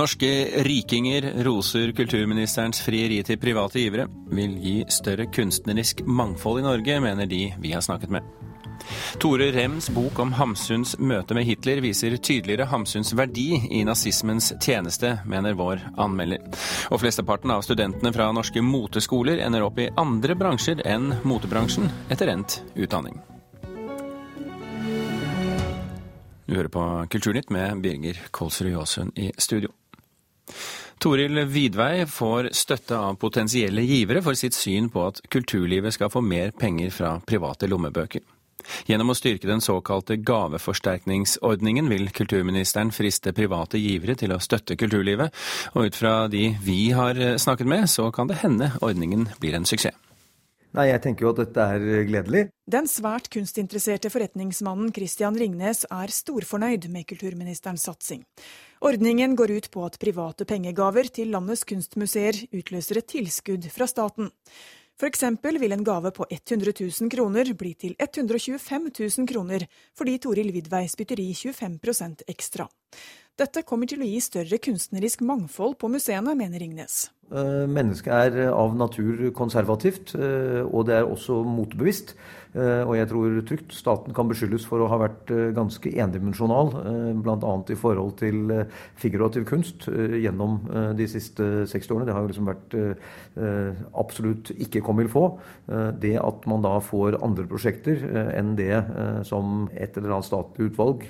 Norske rikinger roser kulturministerens frieri til private givere. Vil gi større kunstnerisk mangfold i Norge, mener de vi har snakket med. Tore Rems bok om Hamsuns møte med Hitler viser tydeligere Hamsuns verdi i nazismens tjeneste, mener vår anmelder. Og flesteparten av studentene fra norske moteskoler ender opp i andre bransjer enn motebransjen etter endt utdanning. Du hører på Kulturnytt med Birger Kolsrud Jåsund i studio. Toril Vidvei får støtte av potensielle givere for sitt syn på at kulturlivet skal få mer penger fra private lommebøker. Gjennom å styrke den såkalte gaveforsterkningsordningen vil kulturministeren friste private givere til å støtte kulturlivet, og ut fra de vi har snakket med, så kan det hende ordningen blir en suksess. Nei, jeg tenker jo at dette er gledelig. Den svært kunstinteresserte forretningsmannen Christian Ringnes er storfornøyd med kulturministerens satsing. Ordningen går ut på at private pengegaver til landets kunstmuseer utløser et tilskudd fra staten. F.eks. vil en gave på 100 000 kroner bli til 125 000 kroner, fordi Toril Vidvei spytter i 25% ekstra. Dette kommer til å gi større kunstnerisk mangfold på museene, mener Ringnes. Eh, mennesket er av natur konservativt, eh, og det er også motbevisst. Eh, og jeg tror trygt staten kan beskyldes for å ha vært ganske endimensjonal, bl.a. i forhold til figurativ kunst gjennom de siste 60 årene. Det har jo liksom vært absolutt ikke comme il faut. Det at man da får andre prosjekter enn det som et eller annet statlig utvalg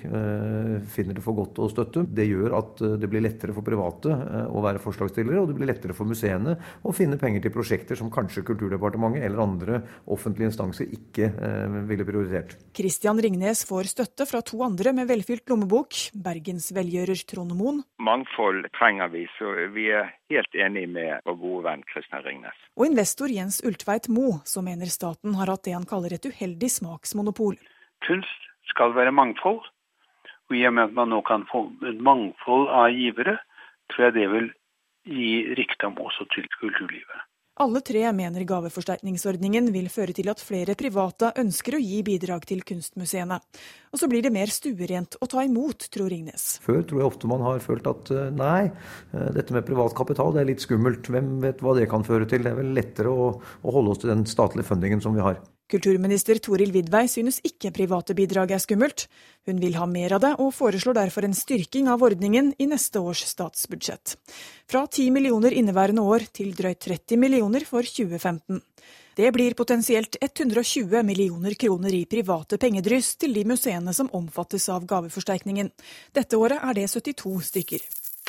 finner det for godt å støtte, det gjør at det blir lettere for private å være forslagsstillere, og det blir lettere for museene og finne penger til prosjekter som kanskje Kulturdepartementet eller andre offentlige instanser ikke eh, ville prioritert. Kristian Ringnes får støtte fra to andre med velfylt lommebok. Bergens velgjører Trond Moen. Mangfold trenger vi, så vi er helt enig med vår gode venn Kristian Ringnes. Og investor Jens Ultveit Mo, som mener staten har hatt det han kaller et uheldig smaksmonopol. Kunst skal være mangfold. Og i og med at man nå kan få et mangfold av givere, tror jeg det vil gi rikdom også til kulturlivet. Alle tre mener gaveforsterkningsordningen vil føre til at flere private ønsker å gi bidrag til kunstmuseene. Og så blir det mer stuerent å ta imot, tror Ringnes. Før tror jeg ofte man har følt at eh, nei, eh, dette med privat kapital det er litt skummelt. Hvem vet hva det kan føre til? Det er vel lettere å, å holde oss til den statlige fundingen som vi har. Kulturminister Toril Vidvei synes ikke private bidrag er skummelt. Hun vil ha mer av det, og foreslår derfor en styrking av ordningen i neste års statsbudsjett. Fra 10 millioner inneværende år til drøyt 30 millioner for 2015. Det blir potensielt 120 millioner kroner i private pengedryss til de museene som omfattes av gaveforsterkningen. Dette året er det 72 stykker.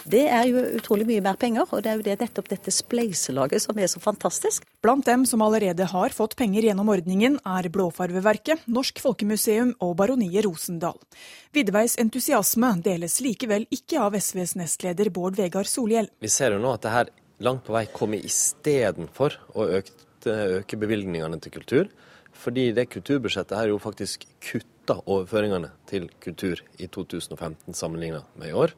Det er jo utrolig mye mer penger, og det er jo det, nettopp dette spleiselaget som er så fantastisk. Blant dem som allerede har fått penger gjennom ordningen, er Blåfarveverket, Norsk Folkemuseum og Baroniet Rosendal. Vidveis entusiasme deles likevel ikke av SVs nestleder Bård Vegar Solhjell. Vi ser jo nå at det her langt på vei kommer istedenfor å øke, øke bevilgningene til kultur. Fordi det kulturbudsjettet her jo faktisk kutta overføringene til kultur i 2015 sammenligna med i år.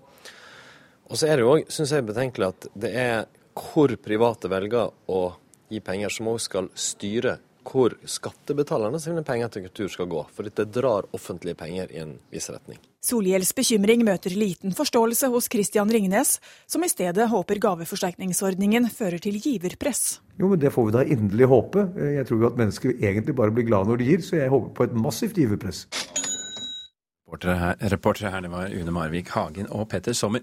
Og så er det jo òg, syns jeg, betenkelig at det er hvor private velger å gi penger, som òg skal styre hvor skattebetalerne sine penger til kultur skal gå. For dette drar offentlige penger i en viss retning. Solhjells bekymring møter liten forståelse hos Christian Ringnes, som i stedet håper gaveforsterkningsordningen fører til giverpress. Jo, men Det får vi da inderlig håpe. Jeg tror jo at mennesker egentlig bare blir glad når de gir, så jeg håper på et massivt giverpress. Reportere her, reportere her det var Une Marvik Hagen og Petter Sommer.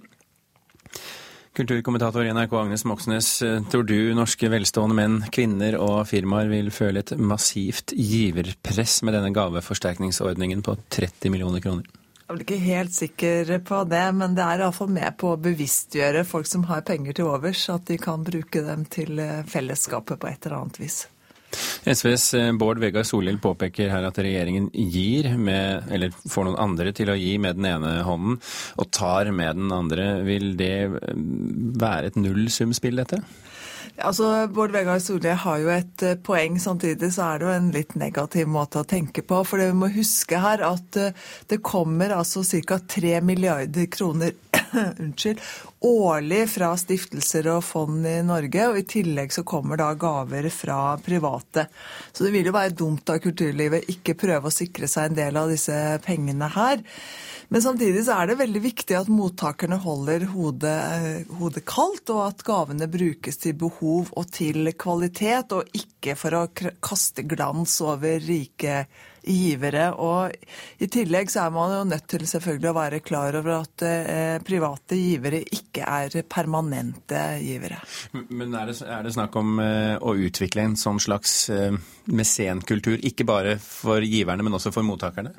Kulturkommentator i NRK Agnes Moxnes, tror du norske velstående menn, kvinner og firmaer vil føle et massivt giverpress med denne gaveforsterkningsordningen på 30 millioner kroner? Jeg blir ikke helt sikker på det, men det er iallfall med på å bevisstgjøre folk som har penger til overs, at de kan bruke dem til fellesskapet på et eller annet vis. SVs eh, Bård Vegar Solhjell påpeker her at regjeringen gir med, eller får noen andre til å gi med den ene hånden, og tar med den andre. Vil det eh, være et nullsumspill, dette? Altså, Bård Vegar Solhjell har jo et eh, poeng. Samtidig så er det jo en litt negativ måte å tenke på. For vi må huske her at det kommer altså ca. 3 milliarder kroner unnskyld, årlig fra stiftelser og fond i Norge. Og i tillegg så kommer da gaver fra private. Så det vil jo være dumt av kulturlivet ikke prøve å sikre seg en del av disse pengene her. Men samtidig så er det veldig viktig at mottakerne holder hodet, eh, hodet, kaldt, og at gavene brukes til behov og til kvalitet, og ikke for å kaste glans over rike givere. Og i tillegg så er man jo nødt til selvfølgelig å være klar over at eh, private givere ikke er permanente givere. Men er det, er det snakk om eh, å utvikle en sånn slags eh, mesenkultur, ikke bare for giverne, men også for mottakerne?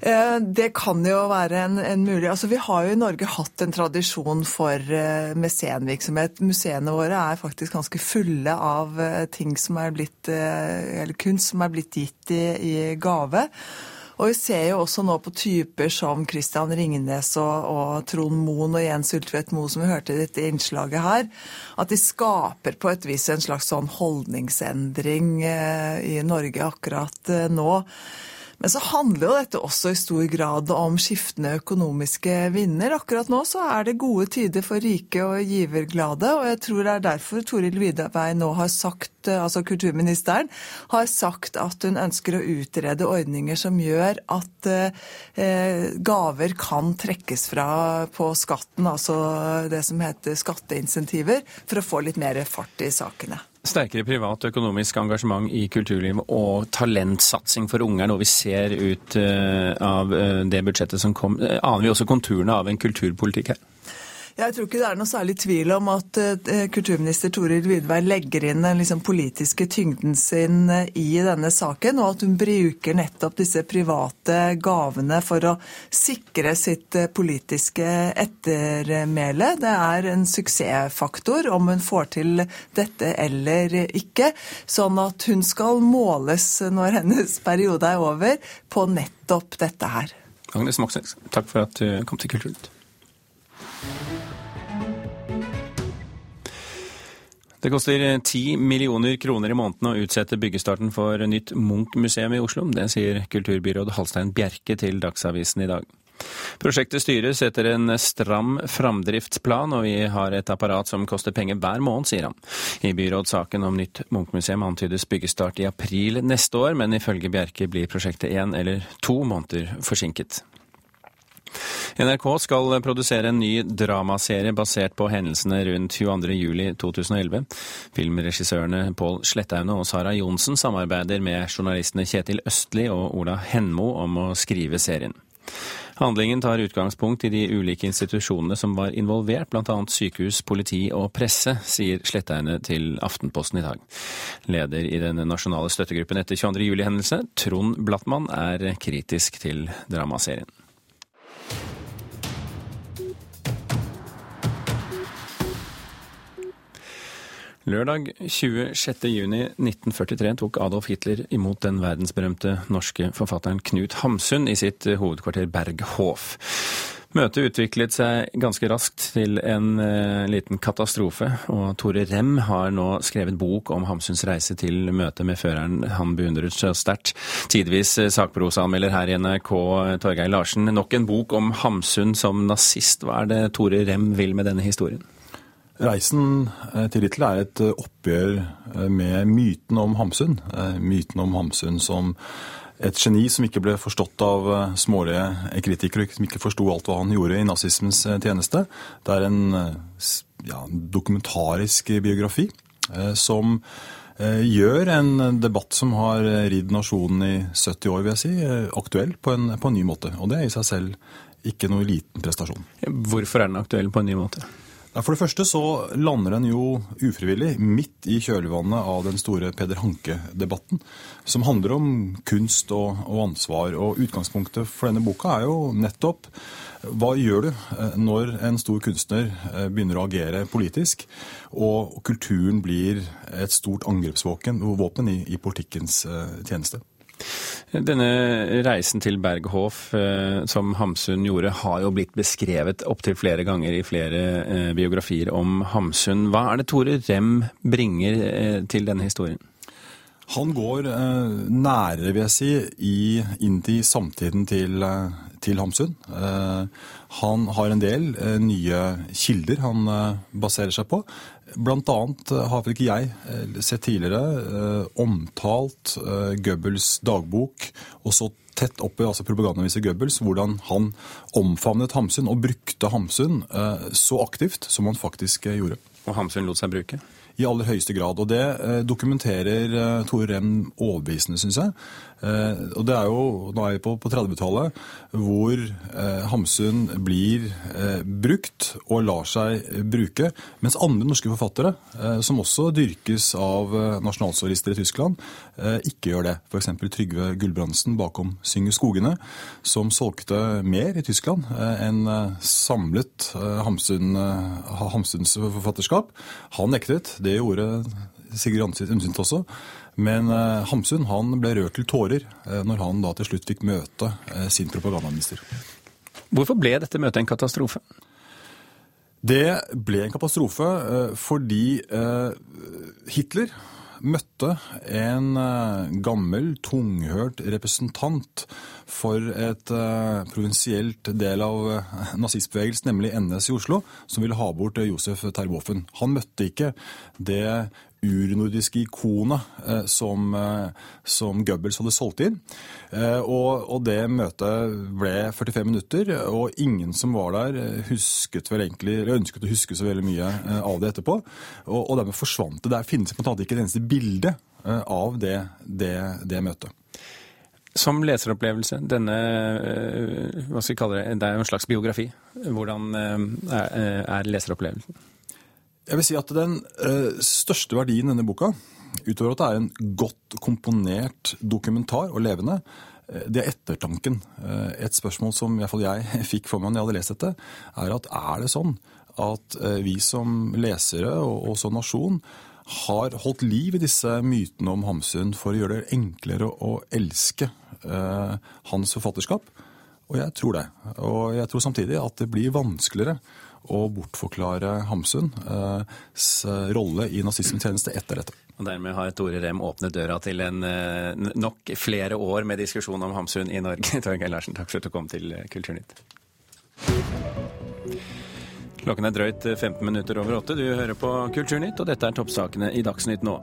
Eh, det kan jo være en, en mulig Altså, Vi har jo i Norge hatt en tradisjon for uh, mesenvirksomhet. Museene våre er faktisk ganske fulle av uh, ting som er blitt, uh, eller kunst som er blitt gitt i, i, gave. Og vi ser jo også nå på typer som Christian Ringnes og, og Trond Moen og Jens Ultvedt Moe, som vi hørte i dette innslaget her, at de skaper på et vis en slags sånn holdningsendring i Norge akkurat nå. Men så handler jo dette også i stor grad om skiftende økonomiske vinder. Akkurat nå så er det gode tider for rike og giverglade, og jeg tror det er derfor Toril Vidavei nå har sagt, altså kulturministeren, har sagt at hun ønsker å utrede ordninger som gjør at eh, gaver kan trekkes fra på skatten, altså det som heter skatteinsentiver, for å få litt mer fart i sakene. Sterkere privat økonomisk engasjement i kulturlivet og talentsatsing for unge er noe vi ser ut eh, av eh, det budsjettet som kom. Eh, aner vi også konturene av en kulturpolitikk her? Jeg tror ikke det er noe særlig tvil om at uh, kulturminister Toril Vidvei legger inn den liksom, politiske tyngden sin uh, i denne saken, og at hun bruker nettopp disse private gavene for å sikre sitt politiske ettermæle. Det er en suksessfaktor om hun får til dette eller ikke, sånn at hun skal måles når hennes periode er over, på nettopp dette her. Agnes Moxnes, takk for at du kom til Kulturnytt. Det koster 10 millioner kroner i måneden å utsette byggestarten for nytt Munch-museum i Oslo. Det sier kulturbyråd Halstein Bjerke til Dagsavisen i dag. Prosjektet styres etter en stram framdriftsplan, og vi har et apparat som koster penger hver måned, sier han. I byrådssaken om nytt Munch-museum antydes byggestart i april neste år, men ifølge Bjerke blir prosjektet én eller to måneder forsinket. NRK skal produsere en ny dramaserie basert på hendelsene rundt 22.07.2011. Filmregissørene Pål Slettaune og Sara Johnsen samarbeider med journalistene Kjetil Østli og Ola Henmo om å skrive serien. Handlingen tar utgangspunkt i de ulike institusjonene som var involvert, bl.a. sykehus, politi og presse, sier Slettaune til Aftenposten i dag. Leder i den nasjonale støttegruppen etter 22. juli-hendelsene, Trond Blattmann, er kritisk til dramaserien. Lørdag 26.6.1943 tok Adolf Hitler imot den verdensberømte norske forfatteren Knut Hamsun i sitt hovedkvarter Berghof. Møtet utviklet seg ganske raskt til en eh, liten katastrofe, og Tore Rem har nå skrevet bok om Hamsuns reise til møtet med føreren han beundret så sterkt. Tidvis eh, sakprosaanmelder her i NRK, Torgeir Larsen. Nok en bok om Hamsun som nazist. Hva er det Tore Rem vil med denne historien? Reisen eh, til Hitler er et eh, oppgjør eh, med myten om Hamsun. Myten om Hamsun som et geni som ikke ble forstått av smålige kritikere, som ikke forsto alt hva han gjorde i nazismens tjeneste. Det er en ja, dokumentarisk biografi som gjør en debatt som har ridd nasjonen i 70 år, vil jeg si, aktuell på en, på en ny måte. Og det er i seg selv ikke noe liten prestasjon. Hvorfor er den aktuell på en ny måte? For det første så lander den jo ufrivillig midt i kjølvannet av den store Peder Hanke-debatten, som handler om kunst og, og, ansvar. Og Utgangspunktet for denne boka er jo nettopp hva gjør du eh, når en stor kunstner eh, begynner å agere politisk, og kulturen blir et stort angrepsvåpen i, i politikkens eh, tjeneste? Denne reisen til Berghof eh, som Hamsun gjorde, har jo blitt beskrevet opptil flere ganger i flere eh, biografier om Hamsun. Hva er det Tore Rem bringer eh, til denne historien? Han går nærere, vil jeg si, i, inn til samtiden til, til Hamsun. Han har en del nye kilder han baserer seg på. Blant annet eh, har vel ikke jeg eh, sett tidligere eh, omtalt Goebbels dagbok, og så tett opp i altså propagandaviser Goebbels, hvordan han omfavnet Hamsun og brukte Hamsun så aktivt som han faktisk gjorde. Og Hamsun lot seg bruke? I aller høyeste grad. Og det eh, dokumenterer eh, Tore Rem overbevisende, syns jeg. Eh, og det er jo, nå er vi på, på 30-tallet, hvor Hamsun blir brukt og lar seg bruke, mens andre norske forfattere, som også dyrkes av nasjonalsosialister i Tyskland, ikke gjør det. F.eks. Trygve Gulbrandsen bakom 'Synger skogene, som solgte mer i Tyskland enn samlet Hamsun, Hamsuns forfatterskap. Han nektet. Det gjorde Sigrid Undset også. Men eh, Hamsun han ble rørt til tårer eh, når han da til slutt fikk møte eh, sin propagandaminister. Hvorfor ble dette møtet en katastrofe? Det ble en katastrofe eh, fordi eh, Hitler møtte en eh, gammel, tunghørt representant for et eh, provinsielt del av eh, nazistbevegelsen, nemlig NS i Oslo, som ville ha bort Josef Terboven. Han møtte ikke det urnordiske ikonet eh, som, eh, som Goebbels hadde solgt inn. Eh, og, og det møtet ble 45 minutter, og ingen som var der husket vel egentlig, eller ønsket å huske så veldig mye av det etterpå. Og, og dermed forsvant det. Der finnes på en måte ikke et eneste bilde av det, det, det møtet. Som leseropplevelse, denne hva skal vi kalle det, det er jo en slags biografi. Hvordan er leseropplevelsen? Jeg vil si at den eh, største verdien i denne boka, utover at det er en godt komponert dokumentar og levende, eh, det er ettertanken. Eh, et spørsmål som iallfall jeg fikk for meg når jeg hadde lest dette, er at er det sånn at vi som lesere og, og som nasjon har holdt liv i disse mytene om Hamsun for å gjøre det enklere å elske eh, hans forfatterskap? Og jeg tror det. Og jeg tror samtidig at det blir vanskeligere å bortforklare Hamsuns rolle i nazismens tjeneste etter dette. Og Dermed har Tore Rem åpnet døra til en eh, nok flere år med diskusjon om Hamsun i Norge. Torgeir Larsen, takk for at du kom til eh, Kulturnytt. Klokken er drøyt 15 minutter over åtte. Du hører på Kulturnytt, og dette er toppsakene i Dagsnytt nå.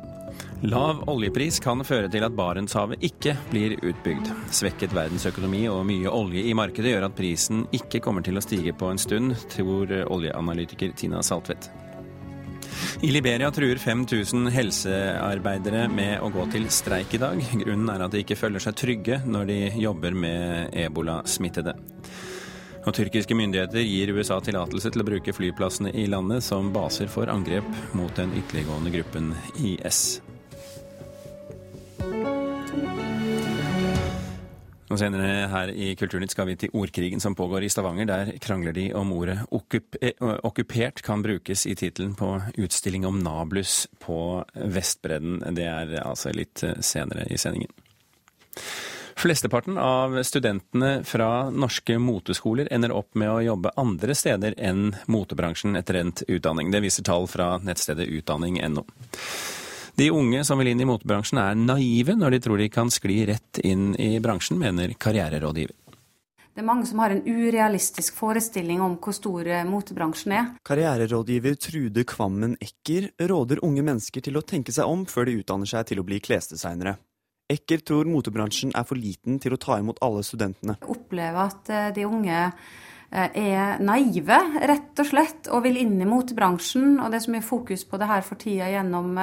Lav oljepris kan føre til at Barentshavet ikke blir utbygd. Svekket verdensøkonomi og mye olje i markedet gjør at prisen ikke kommer til å stige på en stund, tror oljeanalytiker Tina Saltvedt. I Liberia truer 5000 helsearbeidere med å gå til streik i dag. Grunnen er at de ikke føler seg trygge når de jobber med ebolasmittede. Og tyrkiske myndigheter gir USA tillatelse til å bruke flyplassene i landet som baser for angrep mot den ytterliggående gruppen IS. Og senere her i Kulturnytt skal vi til ordkrigen som pågår i Stavanger. Der krangler de om ordet eh, okkupert kan brukes i tittelen på utstilling om Nablus på Vestbredden. Det er altså litt eh, senere i sendingen. Flesteparten av studentene fra norske moteskoler ender opp med å jobbe andre steder enn motebransjen etter endt utdanning. Det viser tall fra nettstedet utdanning.no. De unge som vil inn i motebransjen er naive når de tror de kan skli rett inn i bransjen, mener karriererådgiver. Det er mange som har en urealistisk forestilling om hvor stor eh, motebransjen er. Karriererådgiver Trude Kvammen Ekker råder unge mennesker til å tenke seg om før de utdanner seg til å bli klesdesignere. Ekker tror motebransjen er for liten til å ta imot alle studentene. Jeg opplever at eh, de unge eh, er naive, rett og slett, og vil inn i motebransjen. Og det er så mye fokus på det her for tida gjennom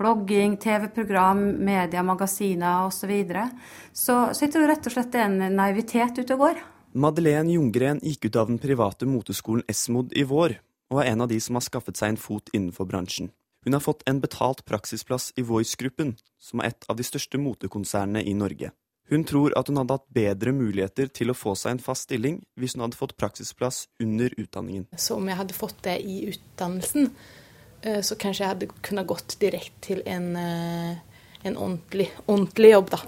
blogging, TV-program, media, magasiner osv. Så, videre. så Så jeg tror rett og slett det er en naivitet ute og går. Madeleine Ljunggren gikk ut av den private moteskolen Esmod i vår, og er en av de som har skaffet seg en fot innenfor bransjen. Hun har fått en betalt praksisplass i Voice-gruppen, som er et av de største motekonsernene i Norge. Hun tror at hun hadde hatt bedre muligheter til å få seg en fast stilling hvis hun hadde fått praksisplass under utdanningen. Så om jeg hadde fått det i utdannelsen, så kanskje jeg hadde kunnet gått direkte til en, en ordentlig, ordentlig jobb, da.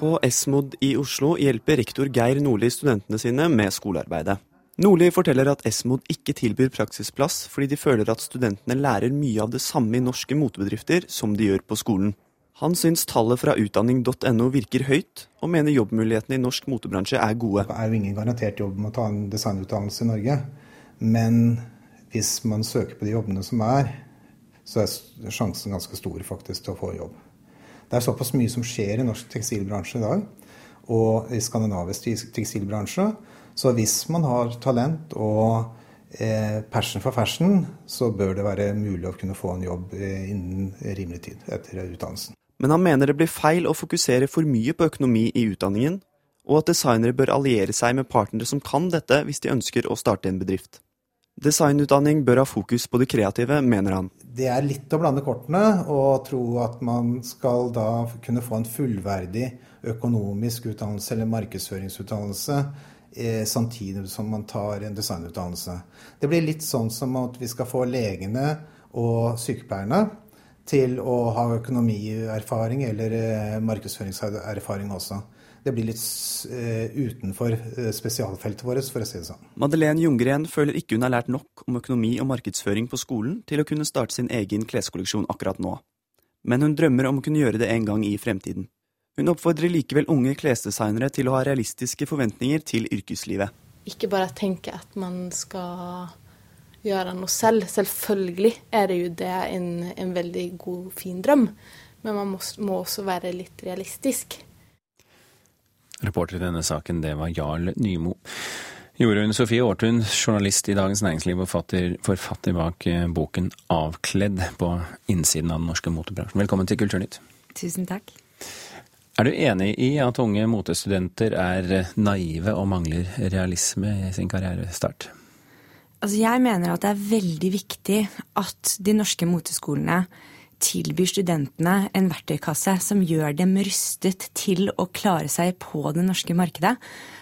På Esmod i Oslo hjelper rektor Geir Nordli studentene sine med skolearbeidet. Nordli forteller at Esmod ikke tilbyr praksisplass fordi de føler at studentene lærer mye av det samme i norske motebedrifter som de gjør på skolen. Han syns tallet fra utdanning.no virker høyt, og mener jobbmulighetene i norsk motebransje er gode. Det er jo ingen garantert jobb med å ta en designutdannelse i Norge. Men hvis man søker på de jobbene som er, så er sjansen ganske stor faktisk til å få jobb. Det er såpass mye som skjer i norsk tekstilbransje i dag, og i skandinavisk tekstilbransje. Så hvis man har talent og eh, passion for fashion, så bør det være mulig å kunne få en jobb eh, innen rimelig tid etter utdannelsen men han mener det blir feil å fokusere for mye på økonomi i utdanningen, og at designere bør alliere seg med partnere som kan dette hvis de ønsker å starte en bedrift. Designutdanning bør ha fokus på det kreative, mener han. Det er litt å blande kortene å tro at man skal da kunne få en fullverdig økonomisk utdannelse eller markedsføringsutdannelse samtidig som man tar en designutdannelse. Det blir litt sånn som at vi skal få legene og sykepleierne til å ha økonomierfaring eller eh, markedsføringserfaring også. Det blir litt uh, utenfor spesialfeltet vårt, for å si det sånn. Madeleine Ljunggren føler ikke hun har lært nok om økonomi og markedsføring på skolen til å kunne starte sin egen kleskolleksjon akkurat nå. Men hun drømmer om å kunne gjøre det en gang i fremtiden. Hun oppfordrer likevel unge klesdesignere til å ha realistiske forventninger til yrkeslivet. Ikke bare tenke at man skal gjøre noe selv. Selvfølgelig er det jo det en, en veldig god, fin drøm, men man må, må, også være litt realistisk. Reporter i denne saken, det var Jarl Nymo. Jorunn Sofie Aartun, journalist i Dagens Næringsliv og forfatter, forfatter bak eh, boken 'Avkledd' på innsiden av den norske motebransjen. Velkommen til Kulturnytt. Tusen takk. Er du enig i at unge motestudenter er naive og mangler realisme i sin karrierestart? Altså jeg mener at det er veldig viktig at de norske moteskolene tilbyr studentene en verktøykasse som gjør dem rustet til å klare seg på det norske markedet.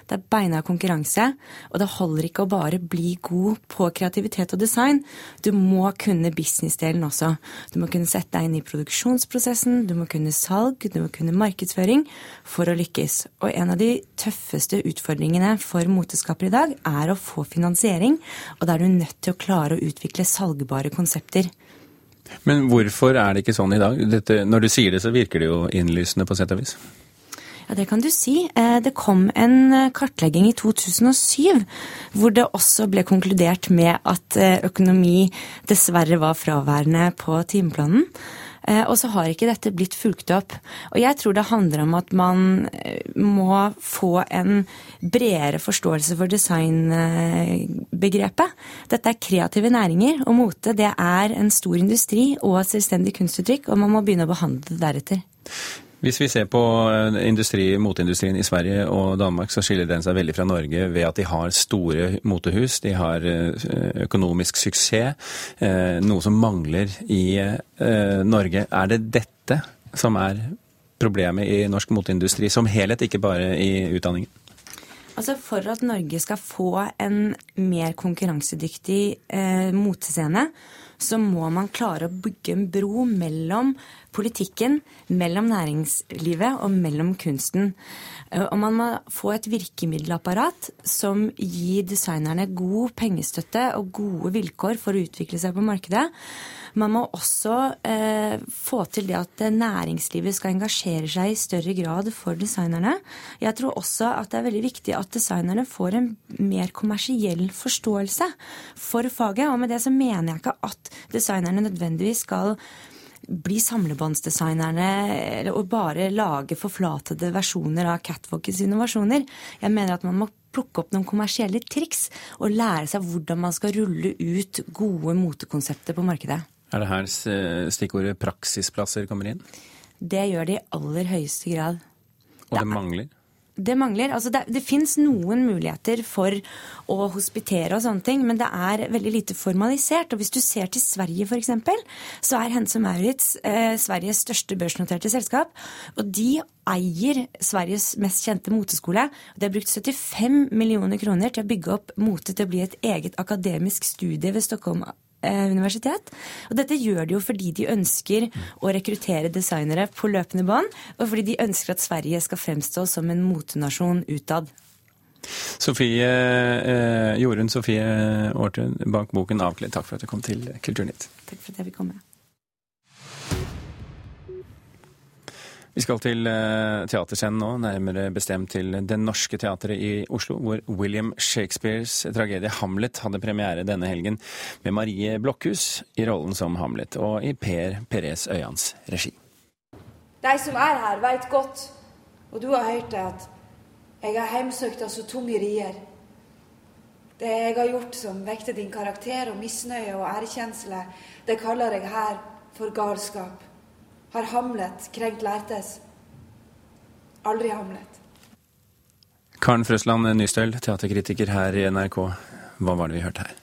Det er beina konkurranse, og det holder ikke å bare bli god på kreativitet og design. Du må kunne businessdelen også. Du må kunne sette deg inn i produksjonsprosessen, du må kunne salg, du må kunne markedsføring for å lykkes. Og en av de tøffeste utfordringene for moteskapere i dag er å få finansiering, og da er du nødt til å klare å utvikle salgbare konsepter. Men hvorfor er det ikke sånn i dag? Dette, når du sier det, så virker det jo innlysende på sett og vis. Ja, Det kan du si. Eh, det kom en eh, kartlegging i 2007 hvor det også ble konkludert med at eh, økonomi dessverre var fraværende på timeplanen. Eh, og så har ikke dette blitt fulgt opp. Og jeg tror det handler om at man eh, må få en bredere forståelse for designbegrepet. Dette er kreative næringer, og mote det er en stor industri og et selvstendig kunstuttrykk, og man må begynne å behandle det deretter. Hvis vi ser på eh, industri, moteindustrien i Sverige og Danmark, så skiller den seg veldig fra Norge ved at de har store motehus. De har eh, økonomisk suksess, eh, noe som mangler i Norge. Er det dette som er problemet i norsk moteindustri som helhet, ikke bare i utdanningen? Altså For at Norge skal få en mer konkurransedyktig eh, motescene, så må man klare å bygge en bro mellom politikken, mellom næringslivet og mellom kunsten. Eh, og man må få et virkemiddelapparat som gir designerne god pengestøtte og gode vilkår for å utvikle seg på markedet. Man må også eh, få til det at næringslivet skal engasjere seg i større grad for designerne. Jeg tror også at det er veldig viktig at designerne får en mer kommersiell forståelse for faget. Og med det så mener jeg ikke at designerne nødvendigvis skal bli samlebåndsdesignerne og bare lage forflatede versjoner av Catwalkers innovasjoner. Jeg mener at man må plukke opp noen kommersielle triks og lære seg hvordan man skal rulle ut gode motekonsepter på markedet. Er det her stikkordet praksisplasser kommer inn? Det gjør det i aller høyeste grad. Og det mangler? Det mangler. Altså det, det fins noen muligheter for å hospitere og sånne ting, men det er veldig lite formalisert. Og hvis du ser til Sverige f.eks., så er Hense Maurits eh, Sveriges største børsnoterte selskap. Og de eier Sveriges mest kjente moteskole. De har brukt 75 millioner kroner til å bygge opp mote til å bli et eget akademisk studie ved Stockholm universitet. Og dette gjør de jo fordi de ønsker å rekruttere designere på løpende bånd, og fordi de ønsker at Sverige skal fremstå som en motenasjon utad. Sofie, eh, Jorunn Sofie Aartun bak boken 'Avkledd', takk for at du kom til Kulturnytt. Takk for at jeg fikk komme. Vi skal til eh, teaterscenen nå, nærmere bestemt til Det Norske Teatret i Oslo, hvor William Shakespeares tragedie Hamlet hadde premiere denne helgen, med Marie Blokhus i rollen som Hamlet, og i Per Perez Øyans regi. De som er her, veit godt, og du har hørt det, at jeg har heimsøkt så tunge rier. Det jeg har gjort som vekter din karakter og misnøye og ærekjensle, det kaller jeg her for galskap. Har Hamlet krenkt lærtes? Aldri Hamlet. Karen Frøsland Nystøl, teaterkritiker her i NRK. Hva var det vi hørte her?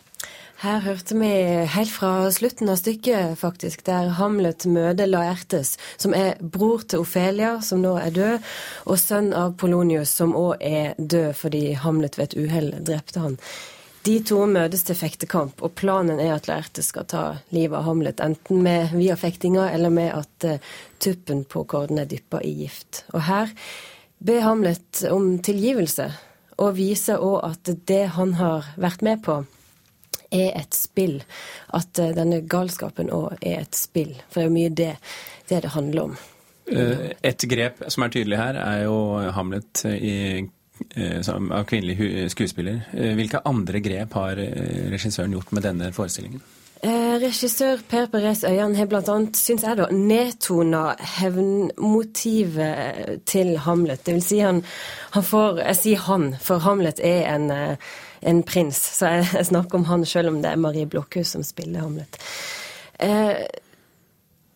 Her hørte vi helt fra slutten av stykket, faktisk, der Hamlet møter Laertes, som er bror til Ofelia, som nå er død, og sønn av Polonius, som òg er død fordi Hamlet ved et uhell drepte han. De to møtes til fektekamp, og planen er at Laerte skal ta livet av Hamlet, enten med via fektinga eller med at uh, tuppen på korden er dyppa i gift. Og her ber Hamlet om tilgivelse, og viser òg at det han har vært med på, er et spill. At uh, denne galskapen òg er et spill. For det er jo mye det det, det handler om. Uh, et grep som er tydelig her, er jo Hamlet i Eh, av kvinnelig skuespiller. Eh, hvilke andre grep har eh, regissøren gjort med denne forestillingen? Eh, regissør Per Perez Øyan har bl.a. syns jeg da, nedtona hevnmotivet til Hamlet. Det vil si han, han får Jeg sier han, for Hamlet er en, en prins. Så jeg, jeg, snakker om han selv om det er Marie Blokhus som spiller Hamlet. Eh,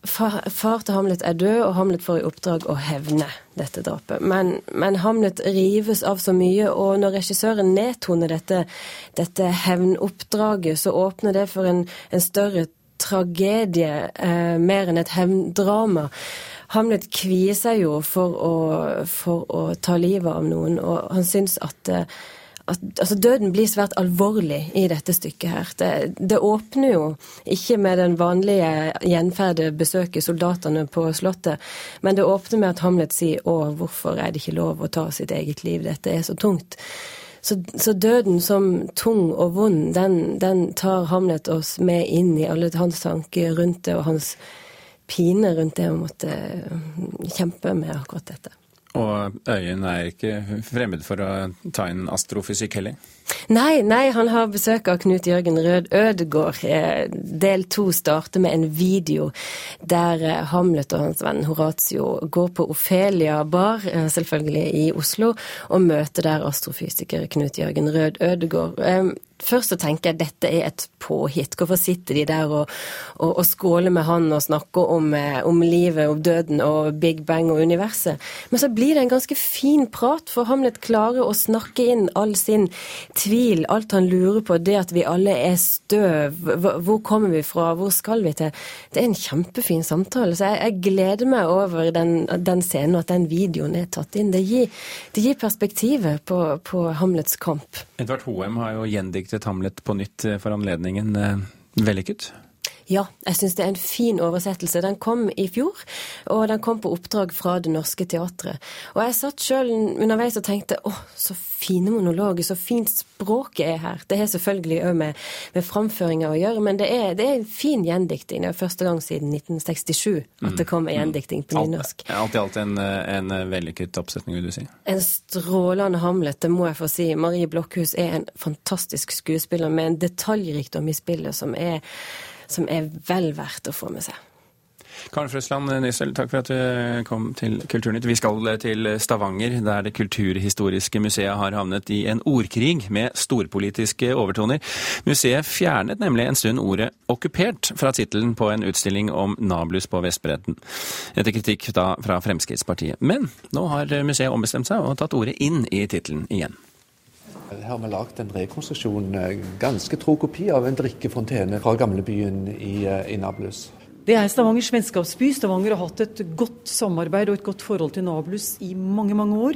far, far, til Hamlet er død, og Hamlet får i oppdrag å hevne dette drapet. Men, men, Hamlet rives av så mye, og når regissøren nedtoner dette, dette hevnoppdraget, så åpner det for en, en større tragedie, eh, mer enn et hevndrama. Hamlet kvier seg jo for å, for å, ta livet av noen, og han syns at eh, altså døden blir svært alvorlig i dette stykket her. Det, det åpner jo ikke med den vanlige gjenferde besøket soldatene på Slottet, men det åpner med at Hamlet sier 'Å, hvorfor er det ikke lov å ta sitt eget liv? Dette er så tungt'. Så, så døden som tung og vond, den, den, tar Hamlet oss med inn i alle hans tanker rundt det, og hans pine rundt det å måtte kjempe med akkurat dette. Og Øyen er ikke fremmed for å ta inn astrofysikk heller? Nei, nei, han har besøk av Knut Jørgen Rød Ødegård. Eh, del to starter med en video der eh, Hamlet og hans venn Horatio går på Ofelia bar, eh, selvfølgelig i Oslo, og møter der astrofysiker Knut Jørgen Rød Ødegård. Først så tenker jeg dette er et påhitt. Hvorfor sitter de der og, og, og skåler med han og snakker om, om, livet og døden og Big Bang og universet? Men så blir det en ganske fin prat, for Hamlet klarer å snakke inn all sin tvil, alt han lurer på, det at vi alle er støv, hvor kommer vi fra, hvor skal vi til? Det er en kjempefin samtale. Så jeg, jeg gleder meg over den, den, scenen og at den videoen er tatt inn. Det gir, det gir perspektivet på, på, Hamlets kamp. Edvard Hoem har jo gjendiktet Hamlet på nytt for anledningen. Eh, vellykket? Ja, jeg syns det er en fin oversettelse. Den kom i fjor, og den kom på oppdrag fra Det Norske Teatret. Og jeg satt sjøl underveis og tenkte å, så fine monologer, så fint språket er her. Det har selvfølgelig òg med, med framføringa å gjøre, men det er, det er, en fin gjendikting. Det er første gang siden 1967 at det kom en gjendikting på nynorsk. Alt i alt en, en vellykket oppsetning, vil du si? En strålende Hamlet, det må jeg få si. Marie Blokhus er en fantastisk skuespiller med en detaljrikdom i spillet som er som er vel verdt å få med seg. Karen Frøsland Nyssel, takk for at du kom til Kulturnytt. Vi skal til Stavanger, der Det kulturhistoriske museet har havnet i en ordkrig med storpolitiske overtoner. Museet fjernet nemlig en stund ordet 'okkupert' fra tittelen på en utstilling om Nablus på Vestbredden. Etter kritikk da fra Fremskrittspartiet. Men nå har museet ombestemt seg og tatt ordet inn i tittelen igjen. Her har vi lagd en rekonstruksjon, eh, ganske tro kopi av en drikkefontene fra gamlebyen i, eh, i Nablus. Det er Stavangers vennskapsby. Stavanger har hatt et godt samarbeid og et godt forhold til Nablus i mange, mange år.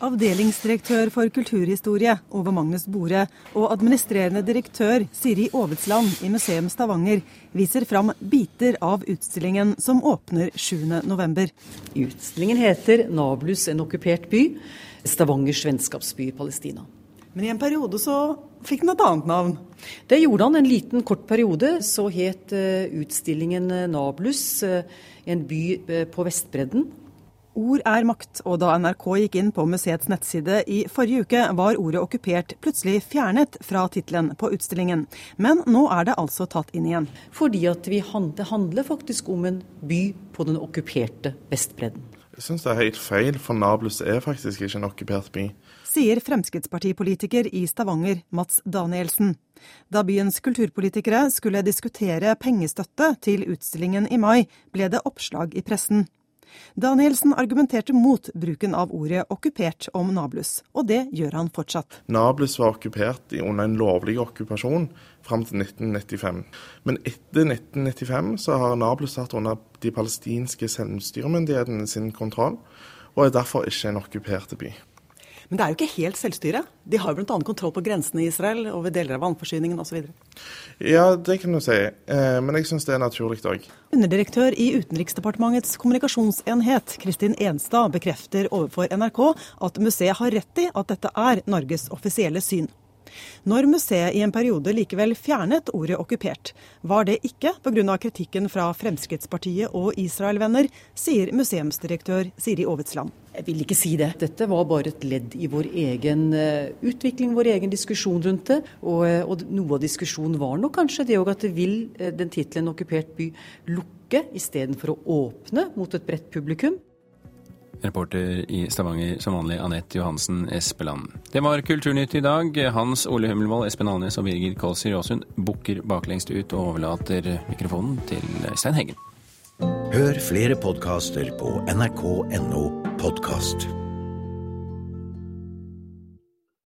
Avdelingsdirektør for kulturhistorie Ove Magnus Bore og administrerende direktør Siri Aavitsland i Museum Stavanger viser fram biter av utstillingen som åpner 7.11. Utstillingen heter 'Nablus en okkupert by'. Stavangers vennskapsby i Palestina. Men i en periode så fikk den et annet navn? Det gjorde han en liten kort periode. Så het uh, utstillingen eh, Nablus, uh, en by på Vestbredden. Ord er makt, og da NRK gikk inn på museets nettside i forrige uke, var ordet okkupert plutselig fjernet fra tittelen på utstillingen. Men nå er det altså tatt inn igjen. Fordi at vi, det handler faktisk om en by på den okkuperte Vestbredden. Jeg syns det er helt feil, for Nablus er faktisk ikke en okkupert by. Sier Fremskrittspartipolitiker i Stavanger, Mats Danielsen. Da byens kulturpolitikere skulle diskutere pengestøtte til utstillingen i mai, ble det oppslag i pressen. Danielsen argumenterte mot bruken av ordet 'okkupert' om Nablus, og det gjør han fortsatt. Nablus var okkupert under en lovlig okkupasjon fram til 1995. Men etter 1995 så har Nablus satt under de palestinske selvstyremyndighetene sin kontroll, og er derfor ikke en okkupert by. Men det er jo ikke helt selvstyre. De har bl.a. kontroll på grensene i Israel, over deler av vannforsyningen osv. Ja, det kan du si. Eh, men jeg syns det er naturlig òg. Underdirektør i Utenriksdepartementets kommunikasjonsenhet, Kristin Enstad, bekrefter overfor NRK at museet har rett i at dette er Norges offisielle syn. Når museet i en periode likevel fjernet ordet okkupert, var det ikke pga. kritikken fra Fremskrittspartiet og Israel-venner, sier museumsdirektør Siri Aavitsland. Jeg vil ikke si det. Dette var bare et ledd i vår egen eh, utvikling, vår egen diskusjon rundt det. Og, eh, og noe av diskusjonen var nok kanskje det òg at det vil eh, den tittelen 'okkupert by' lukke istedenfor å åpne mot et bredt publikum. Reporter i Stavanger som vanlig, Anette Johansen Espeland. Det var Kulturnytt i dag. Hans Ole Hummelvold, Espen Alnes og Birger Kolsrud Aasund bukker baklengst ut og overlater mikrofonen til Stein Heggen. Hør flere podkaster på nrk.no podkast.